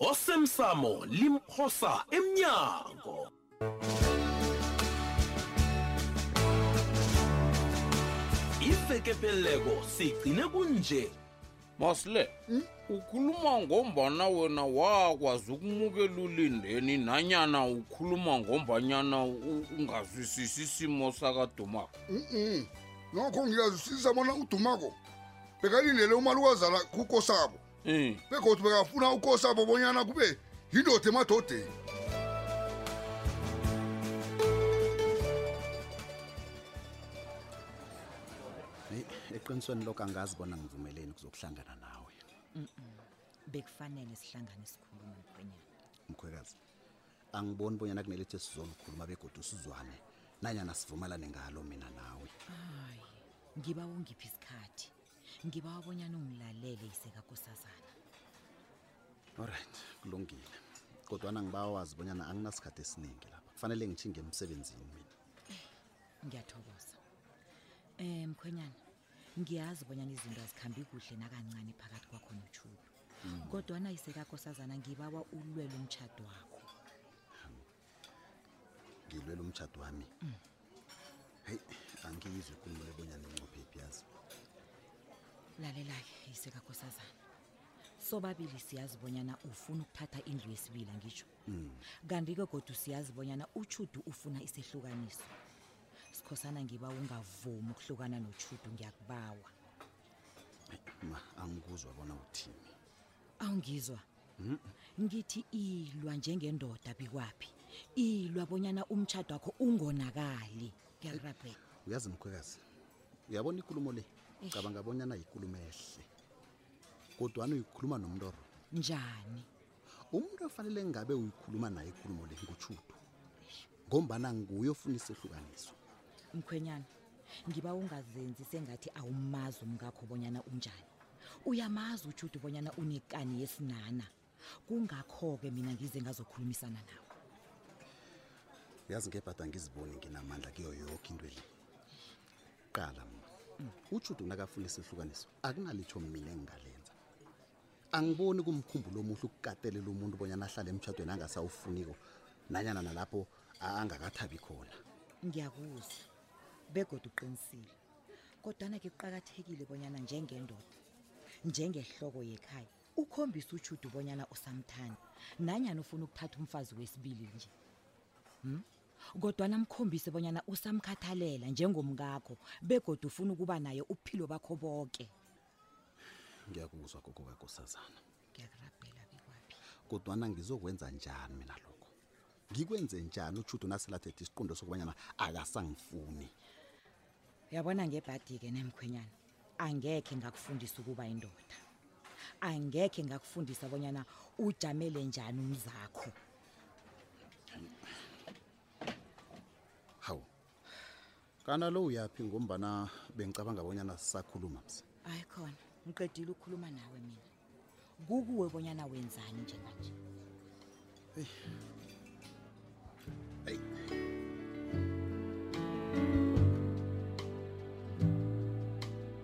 osemsamo limphosa emnyango ifekepheleleko sigcine kunje masle hmm? ukhuluma ngombana wena wakwazi ukumukela ulindeni nanyana ukhuluma ngombanyana ungazwisisi isimo sakadumako nokho ngiyazwisisa bona udumako bekalindele umalukazala kukosabo mm. begodu bekafuna ukosabo bonyana kube yindoda emadodeni eqinisweni lokho angazi bona ngivumeleni kuzokuhlangana nawe bekufanele sihlangane sikhulume mkhwenyana mkhwekazi angiboni bonyana kunelithi sizolikhuluma begodu sizwane nanyana sivumelane ngalo mina nawe hayi ngiba ungiphi isikhathi ngibawa bonyana ungilalele isekakosazana olright kulungile kodwana ngibawa wazi bonyana anginasikhathi esiningi lapha kufanele ngitshinge emsebenzini mina eh, ngiyathokoza um mkhwenyana ngiyazi bonyana izinto azikhambi kuhle nakancane phakathi kwakho notshulo hmm. kodwana isekakosazana ngibawa ulwele umtshado wakho ngilwela umtshato wami mm. heyi angiyizwe ikhulumule bonyana incophephi yazi lalela-ke yisekakosazana sobabili siyazi bonyana ufuna ukuthatha indlu yesibili angitsho mm. kanti-ke kodwa siyazi bonyana utshudu ufuna isehlukaniso sikhosana ngiba ungavumi ukuhlukana notshudu ngiyakubawa ma angikuzwa bona uthini awungizwa hmm? ngithi ilwa njengendoda bikwaphi ilwa bonyana umtshado wakho ungonakali ngiyarabhela uyazi mkhwekazi uyabona ikulumo le cabanga bonyana yikulumo ehle kodwani uyikhuluma nomntoro njani umuntu ofanele ngabe uyikhuluma naye ikulumo le ngutshudu ngombana nguye ofuna isehlukaniso mkhwenyana ngiba ungazenzi sengathi awumazi umkakho bonyana unjani uyamazi ujudu bonyana unekani yesinana kungakho-ke mina ngize ngazokhulumisana nawe yazi ngebhada ngiziboni nginamandla kuyo yoke into eli qala mna ujudu nakafuna isihlukaniso akunalitho mina engingalenza angiboni kumkhumbulo omuhle ukukatelela umuntu bonyana ahlale emtshadweni angasawufuniko nanyana nalapho angakathabi khona ngiyakuzwa begoda uqinisile kodwana ke kuqakathekile bonyana njengendoda njengehloko yekhaya ukhombisa utshudu bonyana usamthanda nanyani ufuna ukuthatha umfazi wesibili nje hmm? kodwa namkhombise bonyana usamkhathalela njengomkakho begoda ufuna ukuba naye uphilo bakho bonke ngiyakuzwa gogo kakosazana ngiyakurabhela bikwaphi kodwana ngizokwenza njani mina lokho ngikwenze njani utshudo naselathethe isiqundo sokubanyana akasangifuni uyabona ngebhadi-ke nemkhwenyana angekhe ngakufundisa ukuba indoda angekhe ngakufundisa bonyana ujamele njani umzakho hawu kanti alo uyaphi ngombana bengicabanga bonyana sisakhuluma msi hayi khona ngiqedile ukukhuluma nawe mina kukuwe bonyana wenzani njenganje hey. hey.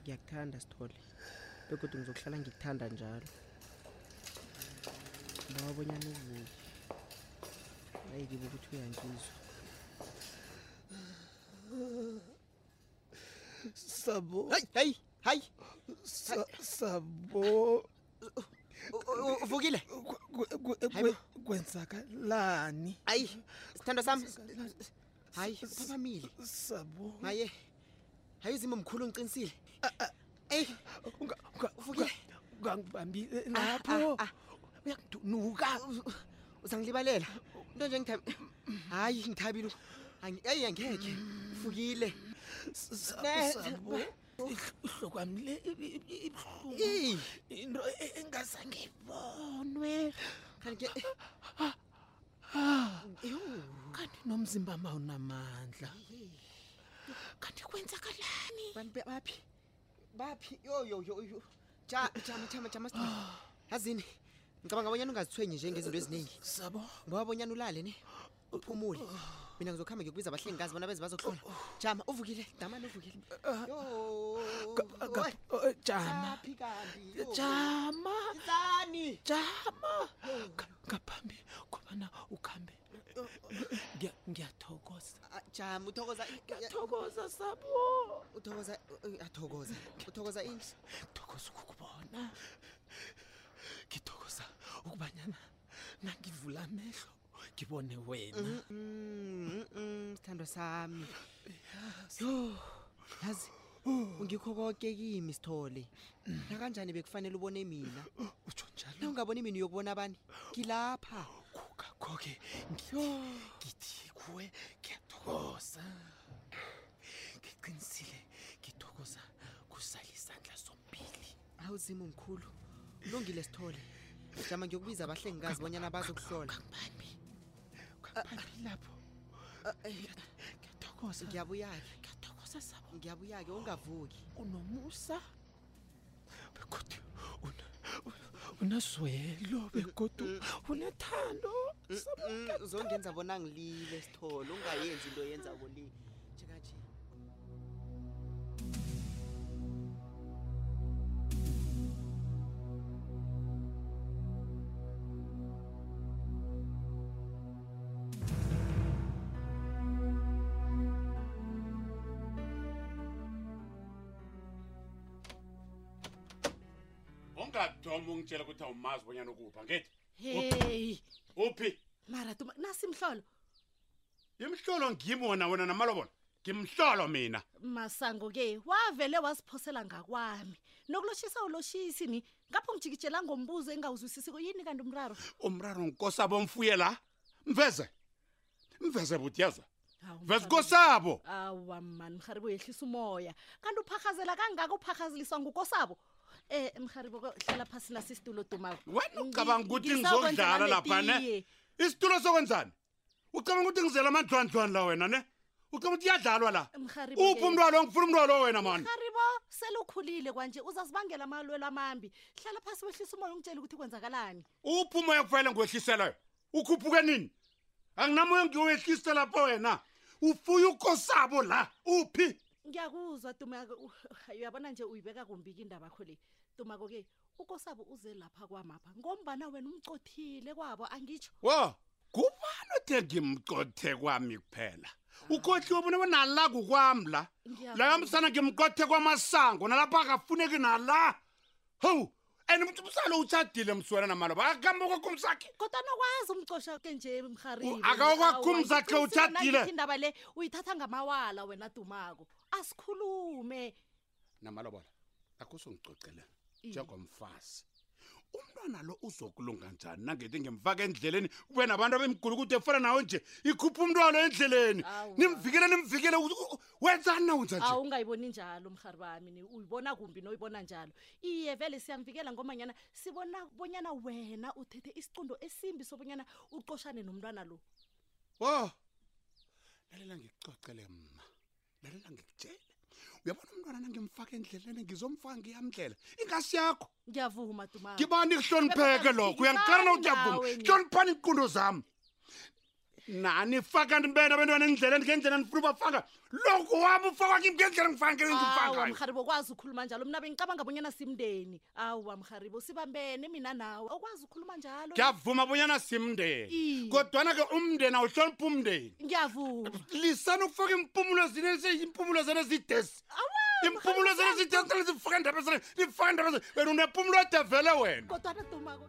ngiyakuthanda sithole begodwa ngizokuhlala ngikuthanda njalo bawa bonyana uvuke ayikibe ukuthi uyangizwa sabo hayi hayi hayi sabo uvukile kwenzakalani ayi sithando sami hayi phaphamile sabo haye hayi uzima mkhulu ngiqinisile eyi ufukile ungangibambi eh, Ah, lapho ah, ah. uyakudunuka uzangilibalela into nje ngithabi hayi ngithabile Angi- eyi angekhe ufukile Ne- ihlokwami le ibuhlungu Ih. into e- engazange ibonwe kanti ke kanti nomzimba mawunamandla kanti kwenzakalani bantu baphi baphi yoyoyoyo jama jama jama azini ngicabanga abonyana ungazithwenyi nje ngezinto eziningi sabo ngoba abonyana ulale ne uphumule mina ngizokuhamba ngiyokubiza abahlengikazi bona benze bazohlola jama uvukile damane uvukile jama jama jama ngaphambi kobana ukhambe Ngiya- ngiyathokoza Ah, jama uthokoza i- ngiyathokoza sabo uthokoza eh, athokoza uthokoza ini ngithokoza ukukubona ngithokoza ukubanyana nangivula amehlo ngibone wena Mm, mm, mm, sithandwa sami yo yazi ungikho koke kimi sithole nakanjani bekufanele ubone mina utsho njalo na ungaboni mina uyokubona abani ngilapha kukakhoke ngithi kuwe ngiyathokoza ngiqinisile ngithokoza kusala isandla sombili hawu zimu mkhulu kulungile sithole jama ngiyokubiza abahlengikazi bonyana bazokuhlola lapho ngiyathokoza ngiyabuyake ngiyathokoza sabo ngiyabuyake ungavuki unomusa begodu unazwelo begodu unethando zongenza bona ngilile sithole ungayenzi into yenza kuli njenganje ungadoma ungitshela ukuthi awumazi bonyana ukuphi angithi heyi uphi mara tuma nasi mhlolo imhlolo ngimi wona wena namalobolo ngimhlolo mina masango ke wavele wasiphosela ngakwami nokuloshisa uloshisi ni ngapho ngijikitshela ngombuzo engawuzwisisiko yini kanti umraro umraro ngikosabo mfuye la mveze mveze buti yazwa vese kosabo awa mani mharibo yehlisa umoya kanti uphahazela kangaka uphahazeliswa ngukosabo Eh mharibo hlala phasi la sisitulo dumako. Wena ucabanga ukuthi ngizodlala lapha ne? Isitulo sokwenzani? ucabanga ukuthi ngizela amadlwandlwani la wena ne ucabanga ukuthi iyadlalwa la uphi umntwalo ngifuna umntwalo wena mani haribo selukhulile kwanje uzazibangela amalwelo amambi hlala phasi wehlisa umoya ungitshela ukuthi kwenzakalani uphi umoya kufanele ngiwehliselayo ukhuphuke nini anginamoya ngiwehlise lapho wena ufuye ukosabo la uphi ngiyakuzwa tuma uyabona nje uyibeka kumbiki indaba kho le tumako-ke ukosabo uze lapha kwamapha ngombana wena umcothile kwabo angitsho wo kubani othe ngimcothe kwami kuphela ukhohliwe bona banala kukwami la Ngiyabona. layo msana ngimcothe kwamasango nalapha akafuneki nala hawu and umuntu umsalo utshadile mswena namaloba akamba kwakho umsakhe kodwa nokwazi umcosha ke nje mrharibe akawukwakho umsakhe utshadile indaba le uyithatha ngamawala wena dumako asikhulume namalobola akusongicocele njengomfazi umntwana lo uzokulunga njani nangethi ngimfaka endleleni kube nabantu abemgulu ukuthi efana nawo nje ikhupha umntwana lo endleleni Awu. nimvikele nimvikele u- u- wenzani na wenza nje awu ungayiboni njalo mhari wami ni- uyibona kumbi noyibona njalo iye vele siyamvikela ngomanyana sibona bonyana wena uthethe isiqundo esimbi sobonyana uqoshane nomntwana lo wo lalela ngikuxoxele mma lalela ngikutshele uyabona umntwana nangimfaka endleleni ngizomfaka ngiyamndlela ingasi yakho ngiyavuma dumani ngibani kuhlonipheke lokho uyangikarana ukuthi uyavuma hloniphani iinqundo zami nani faka nibena abantwana endleleni ngendlela nifuna ubafaka lokhu wami ufaka kimi ngendlela ngifaka ngendlela ngifakayo mharibo kwazi ukhuluma njalo mna bengicabanga bonyana simndeni awa mharibo sibambene mina nawe okwazi ukhuluma njalo ngiyavuma bonyana simndeni Iye. kodwana-ke umndeni awuhlonipha umndeni ngiyavuma lisani ukufaka impumulo zine impumulo zene zidesi impumulo zene zidesi lizifaka endabezene lifaka endabezene wena unepumulo edevele wena kodwana dumako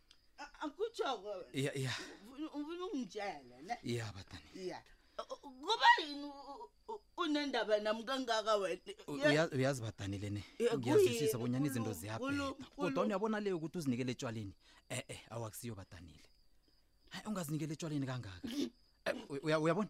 A- angikutjhoko wena. ya ya Ufuna- ufuna ungitshele ne ya batani ya kuba yini u- u- unendaba nami kangaka wena U- Ye- uya- uyazi batani lene Eh, ngiyazwisisa kuyini? bonyana izinto Kulu- ziyabheda kulu- kodwa kulu- uyabona leyo ukuthi uzinikele etshwaleni e-e awakusiyo badanile hayi ungazinikele etshwaleni kangaka Eh, u- uya- uyabona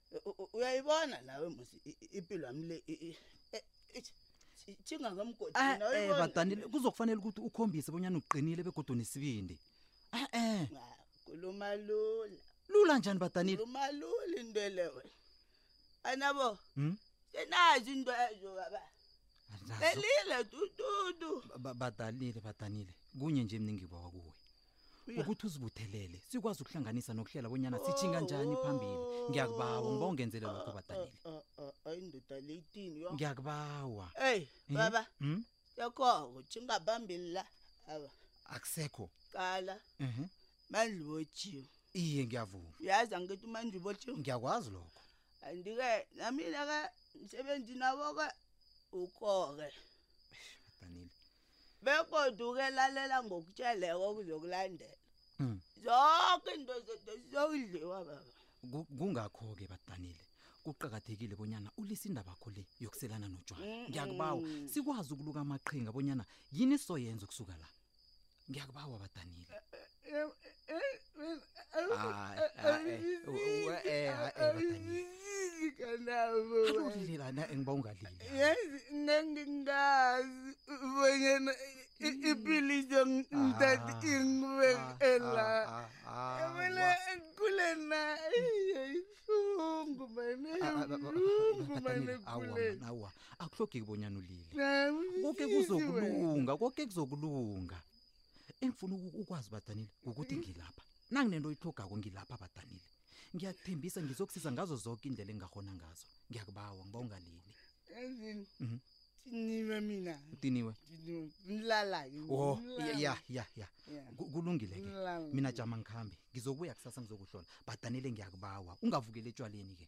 uyayibona nawe musi impilo yami le thingakamgodi ah, eh, badanile kuzokufanele ukuthi ukhombise bonyana uqinile begodwa nesibindi ah, eh. kuluma lula lula njani badanile kuluma lula into elewe anabo hmm? senazi into ezo baba elile tututu badanile badanile kunye nje mningi kwakuwe ukuthi uzibuthelele sikwazi ukuhlanganisa nokuhlela bonyana sithinga njani phambili ngiyakubawa ngiba ungenzele lokho badanile ah, ah, ah, ayi ndoda le itini yo ngiyakubawa eyi Eh? baba Hmm? yakhoko thinga phambili la awa akusekho qala Mhm. mandlibotshiwe iye ngiyavuma uyazi angithi umandlibotshiwe ngiyakwazi lokho andike namina ke msebenzini awoke ukoke badanile begodu ke lalela ngokutshelewa okuzokulandela hmm. zonke into zethu zizokudliwa baba kungakho-ke badanile kuqakathekile bonyana ulisa indaba kho le yokuselana notshwala ngiyakubawa sikwazi ukuluka amaqhinga bonyana yini soyenza ukusuka la ngiyakubawa badanile eh, eh, alulilila na engiba ungalili yazi nangingazi bonyana ipiliso ngithathi ingibekela yabona kule na ibuhlungu mane ibuhlungu mane kule awa akuhlogeki bonyana ulile koke kuzokulunga koke kuzokulunga engifuna uku- ukwazi badanile ngokuthi ngilapha nanginento oyihlogako ngilapha badanile ngiyakuthembisa ngizokusiza ngazo zonke indlela engingahona ngazo ngiyakubawa ngiba ungalili Ezini. Mhm. Niwe mina. utiniwe Niwe. Ngilala. o Ngilala. ya ya ya Yeah. Ku- kulungile-ke Ngilala. mina jama ngikhambe ngizokubuya kusasa ngizokuhlola badanile ngiyakubawa ungavukeli etshwaleni-ke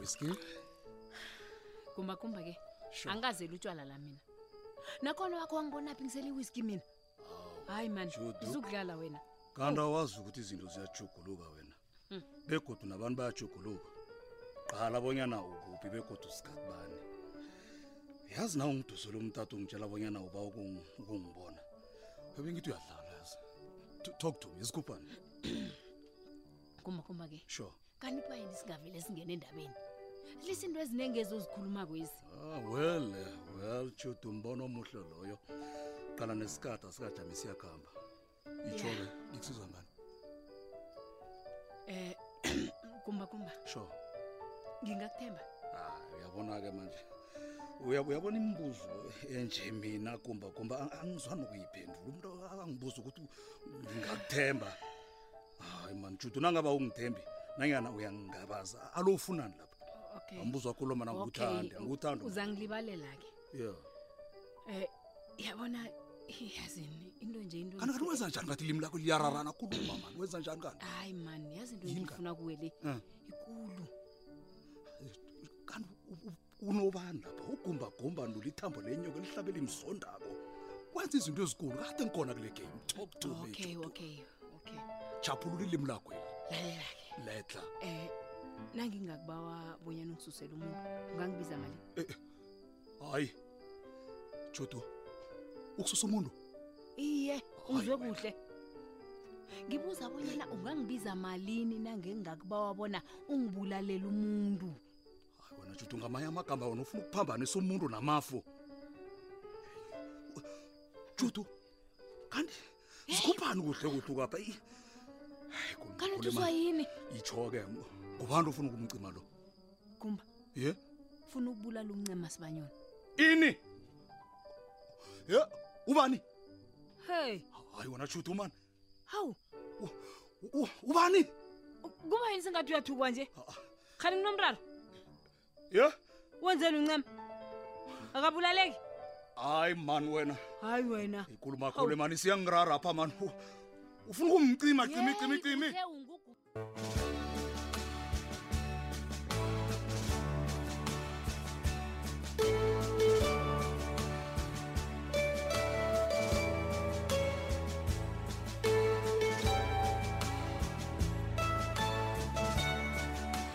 whisky kumbakumba ke Sure. angazeli utshwala la mina nakhona wakho wangibonaphi ngisele iwiski mina hayi mani Judu. izukudlala wena kanti awazi ukuthi izinto ziyajuguluka wena Hmm. begodu nabantu bayajuguluka qala bonyana ukuphi begodu sikhathi bani yazi na ungidusela umtata ungitshela bonyana uba ukungi- ukungibona bebe ngithi uyadlala yazi T- talk to me isikhuphani kumbakumba ke sure kanti kubayini singavele singene endabeni lisa into eziningi ezozikhuluma kwezi Ah, well eh, well judu mbono omuhle loyo qala nesikade asikajami siyakuhamba Ichole, ngikusiza ngani? Eh kumba kumba. Sure. Ngingakuthemba. Ah, uyabona ke manje. Uya uyabona imibuzo enje mina kumba kumba ang- angizwani ukuyiphendula. Umuntu akangibuza ukuthi ngingakuthemba. Hayi man, Judu nangaba ungithembi, nanyana uyangingabaza. Alo ufunani lapha? Okay. Ambuzo wakho lo mana Okay, ngikuthanda, ngikuthanda. Uzangilibalela ke. Yeah. Eh yabona yazini into nje into Kanti kanti wenza njani ngathi ilimi lakho liyararana khuluma man. Wenza njani kanti? hayi mani yazi into Yini ka- engifuna kuwe le Eh. ikulu Kanti u- u- unobani lapha? Ugumba gumba ndula ithambo lenyoka lihlabela imsondako. Wenza izinto ezikulu kade ngikhona kule game. Talk to me. okay okay okay Chaphulula ilimi lakho. lalela ke Letla. eh nangingakubawa bonyana ungisusele umuntu ungangibiza mali hayi jodu ukususa umuntu iye uzwe kuhle ngibuza bonyana ungangibiza malini nangengakubawa bona ungibulalela umuntu hayi wena jodu ngamanye amagama wona ufuna ukuphambanisa umuntu namafu jodu kanti zikhuphani kuhle kuhle ukapha Eyi, hayi, Gumba, kanti ukhuluma. uzwa yini itsho-ke ngo- ngubani ofuna ukumcima lo gumba ye funa ukubulala uncema sibanyona ini ye ubani hey hayi wona tshuti umani hawu U- ubani kuba yini singathi uyathukwa nje khani kunomraro Yeah? Wenzeni uncema? Akabulaleki? Hayi man wena. Hayi wena. Ikhuluma khulu man isiyangirara apha man. Ufuna ukumcima cimi cimi cimi.